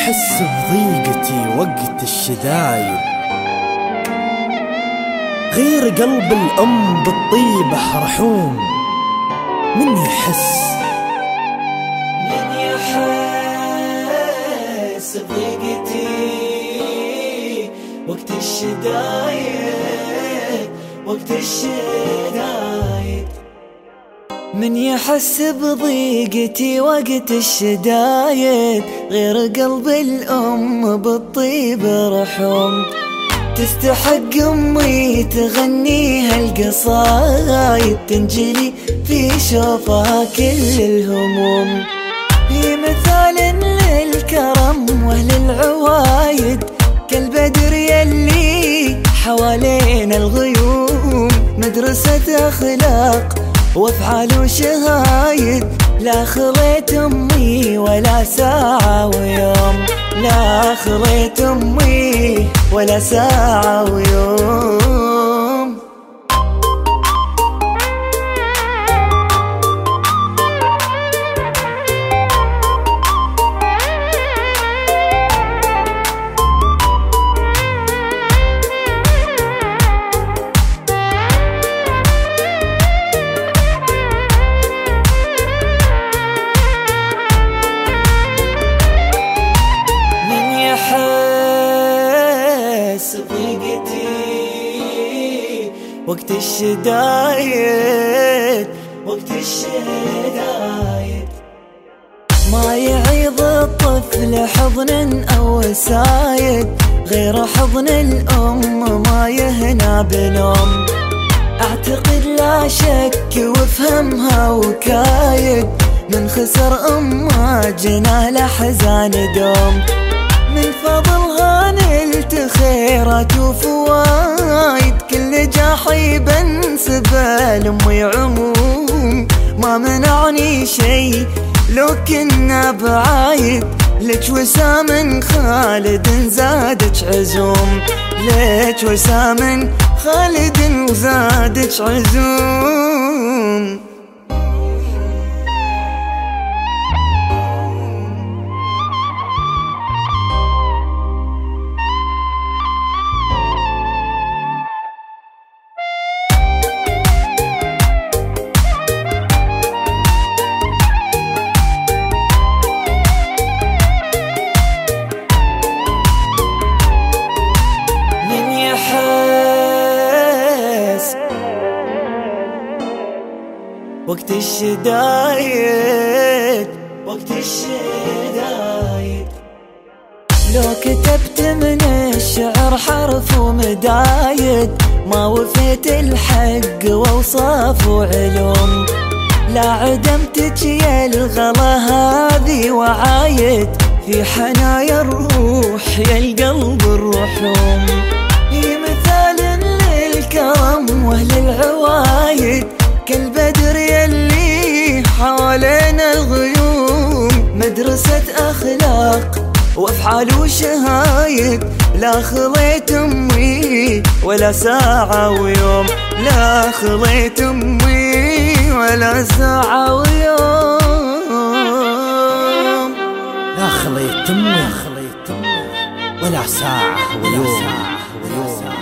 يحس بضيقتي وقت الشدايد. غير قلب الأم بالطيبة رحوم من يحس؟ من يحس بضيقتي وقت الشدايد وقت الشدايد. من يحس بضيقتي وقت الشدايد غير قلب الأم بالطيب رحوم تستحق أمي تغنيها القصايد تنجلي في شوفها كل الهموم. هي مثال للكرم واهل العوايد كالبدر يلي حوالينا الغيوم. مدرسة أخلاق وافعال وشهايد لا خليت أمي ولا ساعة ويوم. لا خليت أمي ولا ساعة ويوم. وقت الشدايد وقت الشدايد. ما يعيض الطفل حضن أو سايد غير حضن الأم ما يهنى بنوم. أعتقد لا شك وافهمها وكايد من خسر أمه جناه الاحزان دوم. من فضلها بنسبه لامي عموم. ما منعني شي لو كنا بعايد لك وسام خالد زادك عزوم. لك وسام خالد زادك عزوم. وقت الشدايد وقت الشدايد. لو كتبت من الشعر حرف ومدايد ما وفيت الحق وأوصاف وعلوم لا عدمتك يا الغلا هذه وعايد في حنايا الروح يا القلب الرحوم مدرسة أخلاق وأفعال وشهايد لا خليت أمي ولا ساعة ويوم. لا خليت أمي ولا ساعة ويوم. لا خليت أمي ولا ساعة ويوم.